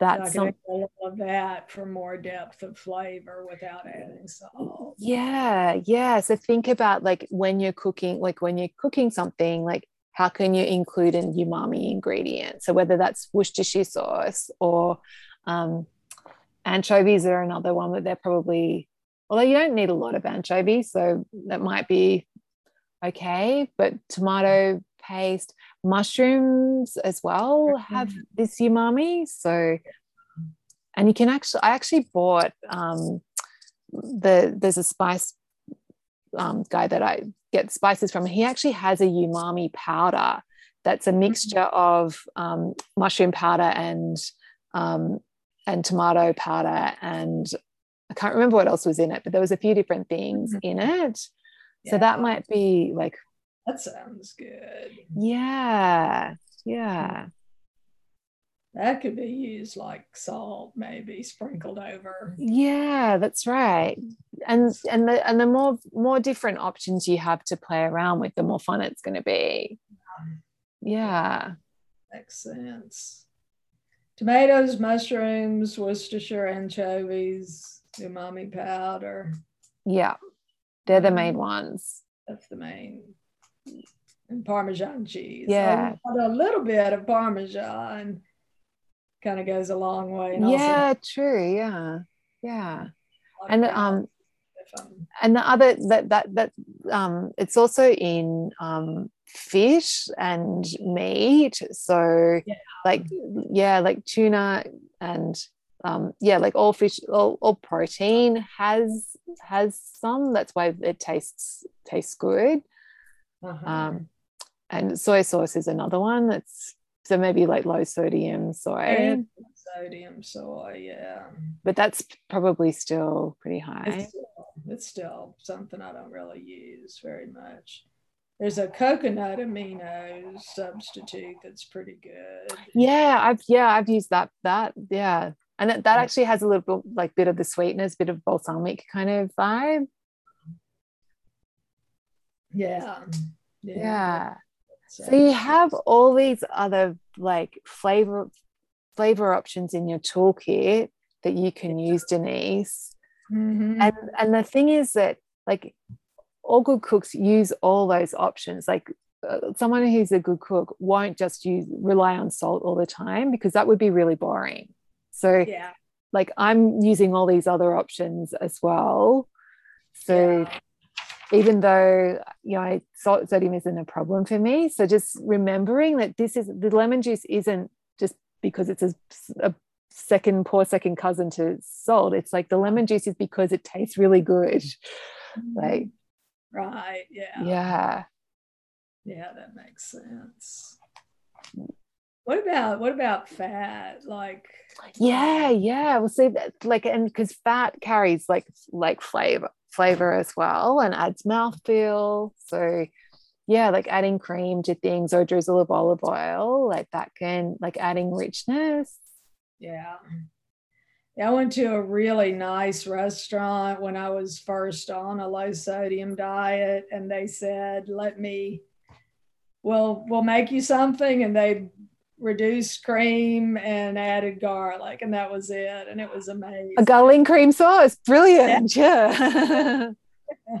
that's some, all of that for more depth of flavor without adding salt. Yeah, yeah. So think about like when you're cooking, like when you're cooking something, like how can you include an umami ingredient? So whether that's Worcestershire sauce or um, anchovies are another one that they're probably although you don't need a lot of anchovies, so that might be okay. But tomato paste, mushrooms as well have this umami. So, and you can actually, I actually bought um, the there's a spice um, guy that I get spices from. He actually has a umami powder that's a mm-hmm. mixture of um, mushroom powder and um, and tomato powder and I can't remember what else was in it, but there was a few different things mm-hmm. in it. Yeah. So that might be like that sounds good. Yeah. Yeah. That could be used like salt, maybe sprinkled over. Yeah, that's right. And and the and the more more different options you have to play around with, the more fun it's going to be. Yeah. Makes sense. Tomatoes, mushrooms, Worcestershire anchovies, umami powder. Yeah, they're the main mm. ones. That's the main. And Parmesan cheese. Yeah. A little bit of Parmesan kind of goes a long way. And yeah, also- true. Yeah. Yeah. And um and the other that that that um it's also in um fish and meat so yeah. like yeah like tuna and um, yeah, like all fish, all, all protein has has some. That's why it tastes tastes good. Uh-huh. Um, and soy sauce is another one that's so maybe like low sodium soy. sodium soy, yeah. But that's probably still pretty high. It's still, it's still something I don't really use very much. There's a coconut amino substitute that's pretty good. Yeah, I've yeah, I've used that that yeah and that, that actually has a little bit like bit of the sweetness bit of balsamic kind of vibe yeah yeah, yeah. so you have all these other like flavor flavor options in your toolkit that you can use denise mm-hmm. and and the thing is that like all good cooks use all those options like uh, someone who's a good cook won't just use rely on salt all the time because that would be really boring so yeah. like I'm using all these other options as well. So yeah. Even though you know salt sodium isn't a problem for me, so just remembering that this is the lemon juice isn't just because it's a, a second poor second cousin to salt. It's like the lemon juice is because it tastes really good. Mm-hmm. Like right, yeah. Yeah. Yeah, that makes sense. What about what about fat? Like yeah, yeah. We'll see that like and because fat carries like like flavor flavor as well and adds mouthfeel. So yeah, like adding cream to things or drizzle of olive oil, like that can like adding richness. Yeah. Yeah, I went to a really nice restaurant when I was first on a low sodium diet, and they said, "Let me, we'll we'll make you something," and they reduced cream and added garlic, and that was it, and it was amazing. A garlic cream sauce, brilliant! Yeah. yeah. [laughs]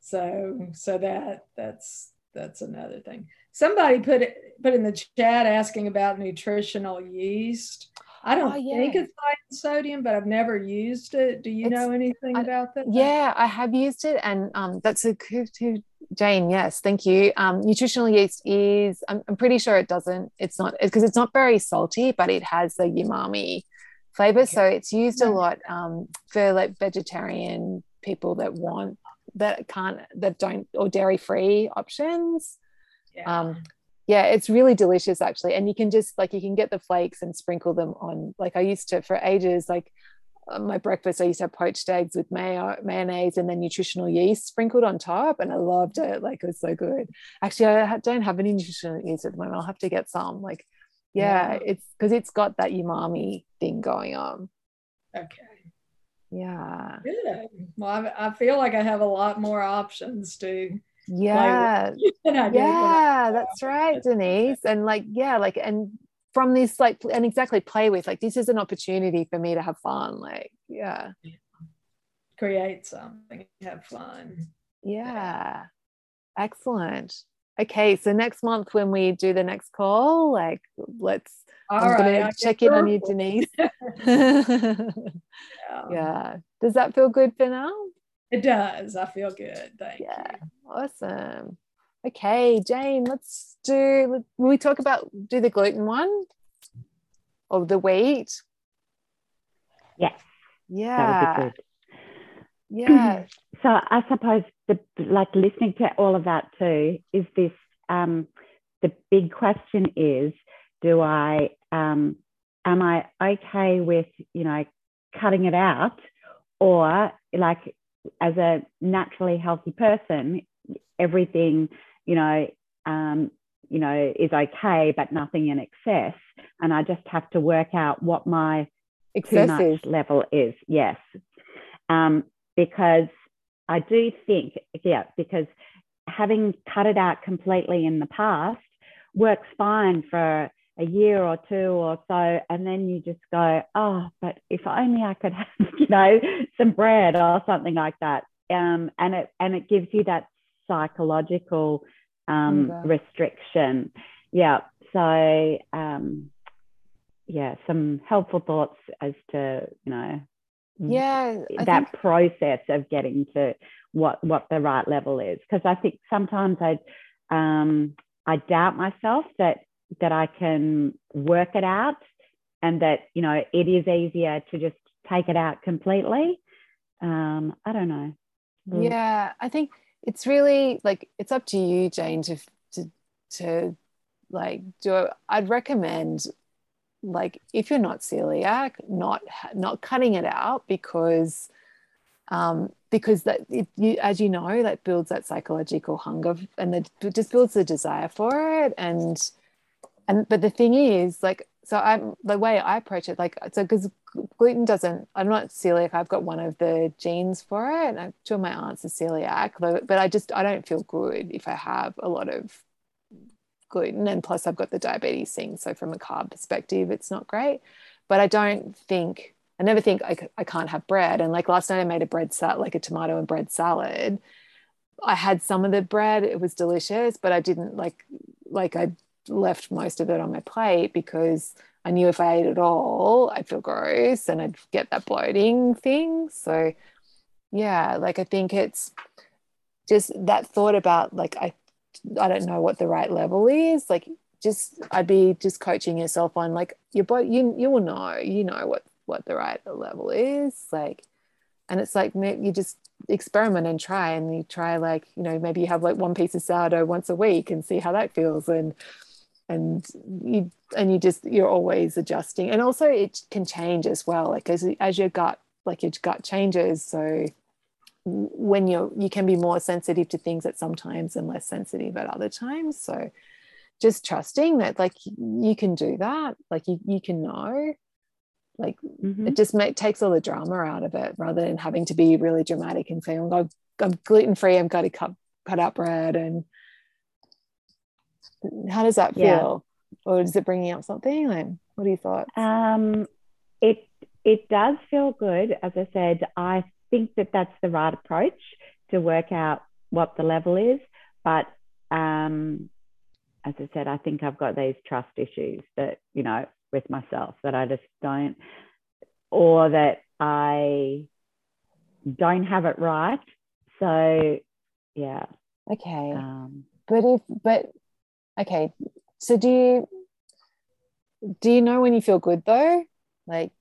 so so that that's that's another thing. Somebody put it put in the chat asking about nutritional yeast. I don't oh, yeah. think it's high in sodium, but I've never used it. Do you it's, know anything I, about that? Yeah, I have used it, and um, that's a good Jane. Yes, thank you. Um, nutritional yeast is. I'm, I'm pretty sure it doesn't. It's not because it's not very salty, but it has the umami flavor. Okay. So it's used a lot um, for like vegetarian people that want that can't that don't or dairy free options. Yeah. Um, yeah it's really delicious actually and you can just like you can get the flakes and sprinkle them on like i used to for ages like Uh, my breakfast i used to have poached eggs with mayo uh, mayonnaise and then nutritional yeast sprinkled on top and i loved it like it was so good. Actually i don't have any nutritional yeast at the moment i'll have to get some like yeah, yeah. it's because it's got that umami thing going on. Okay. Yeah. Good. Well I, I feel like i have a lot more options to yeah. [laughs] yeah that's right denise and like yeah like and from this like and exactly play with like this is an opportunity for me to have fun like yeah create something have fun yeah excellent okay so next month when we do the next call like let's All i'm right, gonna check in on you denise [laughs] [laughs] yeah. yeah does that feel good for now it does. I feel good. Thank yeah. you. Awesome. Okay, Jane, let's do will we talk about do the gluten one or the wheat? Yes. Yeah. Yeah. [clears throat] so I suppose the like listening to all of that too is this um the big question is do I um am I okay with, you know, cutting it out or like as a naturally healthy person, everything, you know, um, you know, is okay, but nothing in excess. And I just have to work out what my excessive level is. Yes. Um, because I do think, yeah, because having cut it out completely in the past works fine for a year or two or so, and then you just go, oh, but if only I could have, [laughs] you know, some bread or something like that. Um, and it and it gives you that psychological um, okay. restriction. Yeah. So um, yeah, some helpful thoughts as to you know yeah I that think... process of getting to what what the right level is because I think sometimes I um, I doubt myself that that I can work it out and that, you know, it is easier to just take it out completely. Um, I don't know. Mm. Yeah, I think it's really like it's up to you, Jane, to to to like do it. I'd recommend like if you're not celiac, not not cutting it out because um, because that it, you, as you know, that builds that psychological hunger and it just builds the desire for it and and but the thing is like so i'm the way i approach it like so because gluten doesn't i'm not celiac i've got one of the genes for it and i'm sure my aunt's a celiac but i just i don't feel good if i have a lot of gluten and plus i've got the diabetes thing so from a carb perspective it's not great. But i don't think i never think i, I can't have bread and like last night i made a bread salad like a tomato and bread salad. I had some of the bread it was delicious but i didn't like like i left most of it on my plate because I knew if I ate it all, I'd feel gross and I'd get that bloating thing. So, yeah, like I think it's just that thought about like I I don't know what the right level is. Like just I'd be just coaching yourself on like your body you you will know, you know what what the right level is. Like and it's like you just experiment and try and you try like, you know, maybe you have like one piece of sourdough once a week and see how that feels and and you and you just you're always adjusting. And also it can change as well like as as your gut like your gut changes. So when you're you can be more sensitive to things at sometimes and less sensitive at other times. So just trusting that like you can do that. Like you, you can know. Like mm-hmm. it just make, takes all the drama out of it rather than having to be really dramatic and saying oh, I'm gluten free I'm going to cut cut out bread and how does that feel? Yeah. or is it bringing up something? Like what are your thoughts? Um it it does feel good. As i said i think that that's the right approach to work out what the level is. But um as i said i think i've got these trust issues that you know with myself that i just don't or that i don't have it right. So yeah. Okay. Um, but if but okay. So do you do you know when you feel good though? Like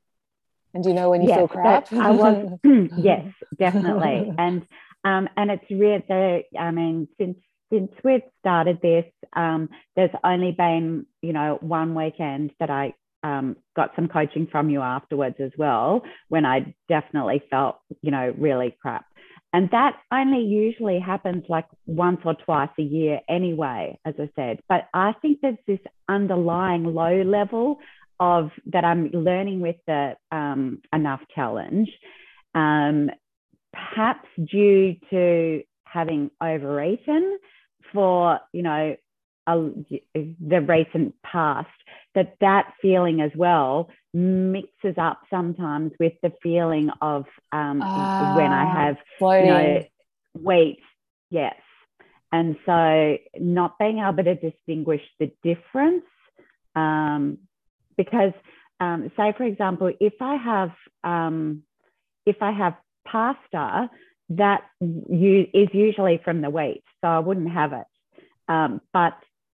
and do you know when you yes, feel crap? I was [laughs] [clears throat] yes definitely. And um and it's real the i mean since since we've started this um there's only been you know one weekend that i um, got some coaching from you afterwards as well when I definitely felt, you know, really crap. And that only usually happens like once or twice a year anyway, as I said. But I think there's this underlying low level of that I'm learning with the um, Enough Challenge, um, perhaps due to having overeaten for, you know, a, the recent past, that that feeling as well mixes up sometimes with the feeling of um, when I have floating. you know weight, yes, and so not being able to distinguish the difference um, because um, say for example if I have um, if I have pasta that you, is usually from the wheat so I wouldn't have it. Um, but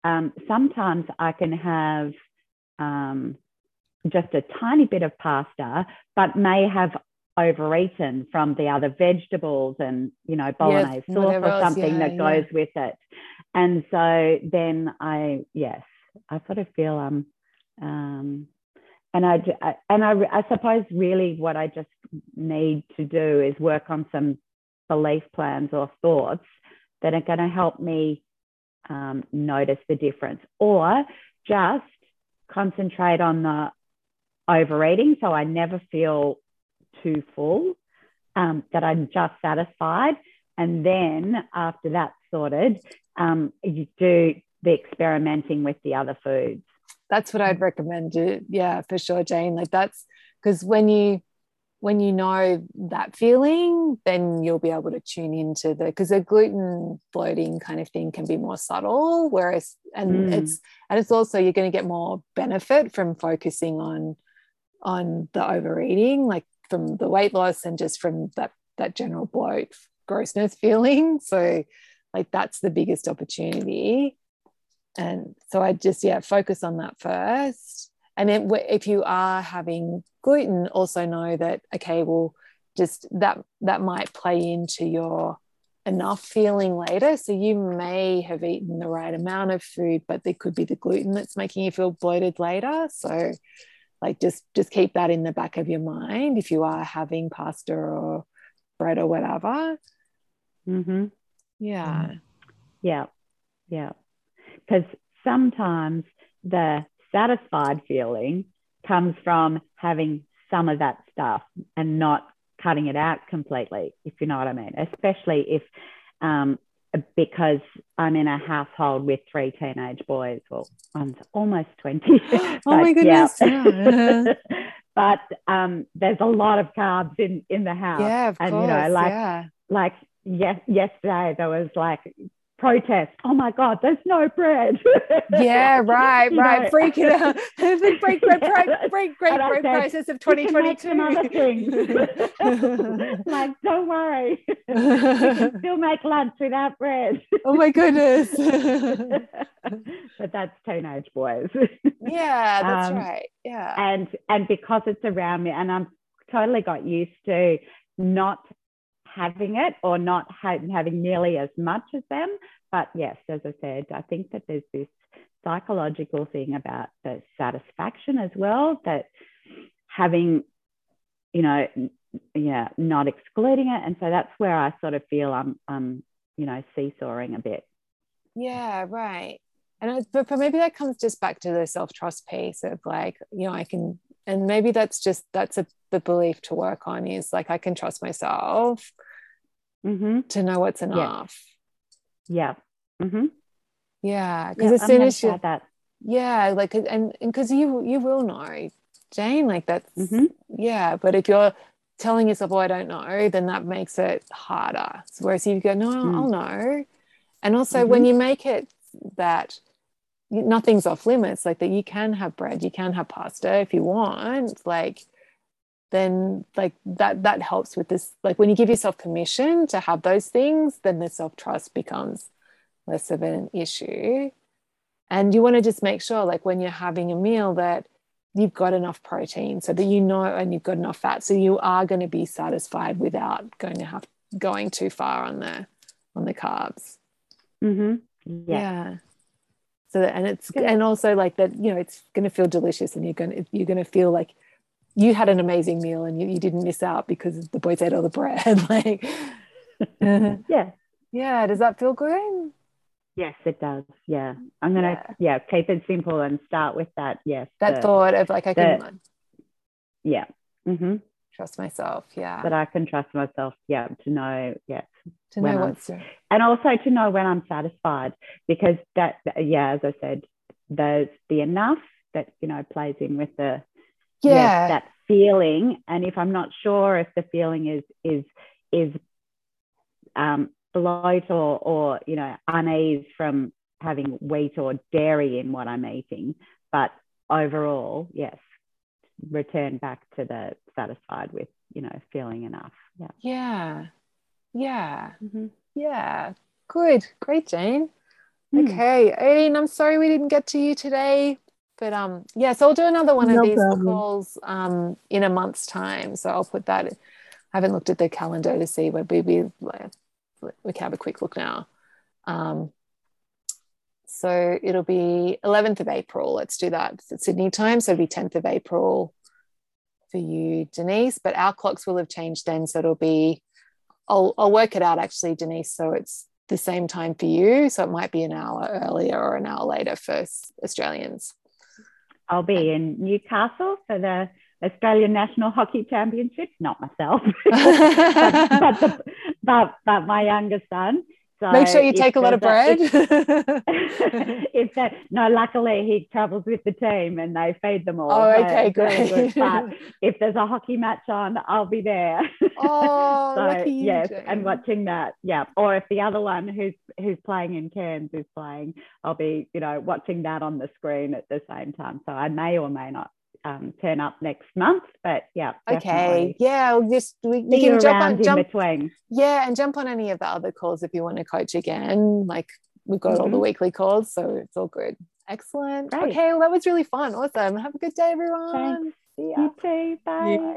um, sometimes I can have um, just a tiny bit of pasta, but may have overeaten from the other vegetables and you know bolognese yes, sauce or something yeah, that goes with it. And so then i yes i sort of feel um um and I, and I, I suppose really what I just need to do is work on some belief plans or thoughts that are going to help me um, notice the difference, or just concentrate on the overeating so I never feel too full, um, that I'm just satisfied. And then after that's sorted, um, you do the experimenting with the other foods. That's what I'd recommend. Yeah, for sure, Jane. Like that's because when you when you know that feeling, then you'll be able to tune into the because the gluten bloating kind of thing can be more subtle, whereas and mm. it's and it's also you're going to get more benefit from focusing on on the overeating, like from the weight loss and just from that that general bloat grossness feeling. [laughs] So like that's the biggest opportunity. And so I just yeah focus on that first and it, if you are having gluten also know that okay well just that that might play into your enough feeling later. So you may have eaten the right amount of food but there could be the gluten that's making you feel bloated later. So like just just keep that in the back of your mind if you are having pasta or bread or whatever. Mm-hmm. yeah. Yeah. Yeah. Because sometimes the satisfied feeling comes from having some of that stuff and not cutting it out completely, if you know what I mean, especially if, um, because I'm in a household with three teenage boys. Well, I'm almost 20. [gasps] oh my goodness. [laughs] Yeah. but um, there's a lot of carbs in, in the house. Yeah, of and, course. You know, like, yeah. like yes, yesterday there was like protest. Oh my God, there's no bread. [laughs] yeah, right, right. Freaking out. the break bread, [laughs] break, break, break, bread [laughs] process of 2022. like, don't worry. you can still make lunch without bread. oh my goodness. but that's teenage boys. yeah, that's um, right. Yeah. And and because it's around me and I'm totally got used to not having it or not ha- having nearly as much as them. But yes, as I said, I think that there's this psychological thing about the satisfaction as well that having you know yeah not excluding it. And so that's where i sort of feel i'm you know seesawing a bit. Yeah right. And but maybe that comes just back to the self-trust piece of like you know i can and maybe that's just that's a the belief to work on is like i can trust myself mm-hmm. to know what's enough yeah mm-hmm. yeah because yeah, as soon as you that yeah like and because you you will know jane like that's mm-hmm. yeah but if you're telling yourself oh i don't know then that makes it harder so whereas if you go no mm. i'll know and also when mm-hmm. you make it that nothing's off limits like that you can have bread you can have pasta if you want like then like that that helps with this like when you give yourself permission to have those things then the self-trust becomes less of an issue and you want to just make sure like when you're having a meal that you've got enough protein so that you know and you've got enough fat so you are going to be satisfied without going to have going too far on the on the carbs mm-hmm. yeah. yeah so that, and it's and also like that you know it's going to feel delicious and you're going to you're going to feel like you had an amazing meal and you, you didn't miss out because the boys ate all the bread [laughs] like. [laughs] Yeah. Yeah does that feel good? Yes it does yeah. I'm gonna yeah, yeah keep it simple and start with that yes that the, thought of like i can the, yeah mm-hmm. trust myself yeah. That i can trust myself yeah to know yeah to know what's and also to know when i'm satisfied because that yeah as i said there's the enough that you know plays in with the yeah. yes, that feeling. And if i'm not sure if the feeling is is is um bloat or or you know unease from having wheat or dairy in what i'm eating but overall yes return back to the satisfied with you know feeling enough. Yeah. Yeah. Yeah. Mm-hmm. yeah. Good. Great jane. Mm. okay Aileen, i'm sorry we didn't get to you today but um yes i'll do another one no of these problem. calls um in a month's time. So i'll put that i haven't looked at the calendar to see where we we, we can have a quick look now. Um so it'll be 11th of april. Let's do that. It's sydney time so it'll be 10th of april for you denise. But our clocks will have changed then so it'll be i'll, I'll work it out actually denise so it's the same time for you. So it might be an hour earlier or an hour later for australians I'll be in Newcastle for the Australian National Hockey Championships, not myself, [laughs] but, but, the, but, but my younger son. So Make sure you take a lot of bread. If, [laughs] [laughs] if, that no, luckily he travels with the team and they feed them all. Oh, okay, great. Good. But [laughs] if there's a hockey match on, I'll be there. Oh, so yes, and watching that, yeah. Or if the other one who's who's playing in Cairns is playing, I'll be you know watching that on the screen at the same time. So I may or may not um, turn up next month. But yeah. Okay. Yeah. We'll just we, you can jump on jump between. Yeah, and jump on any of the other calls if you want to coach again. Like we've got mm-hmm. all the mm-hmm. weekly calls, so it's all good. Excellent. Great. Okay. Well, that was really fun. Awesome. Have a good day, everyone. Thanks. See ya. You too. Bye.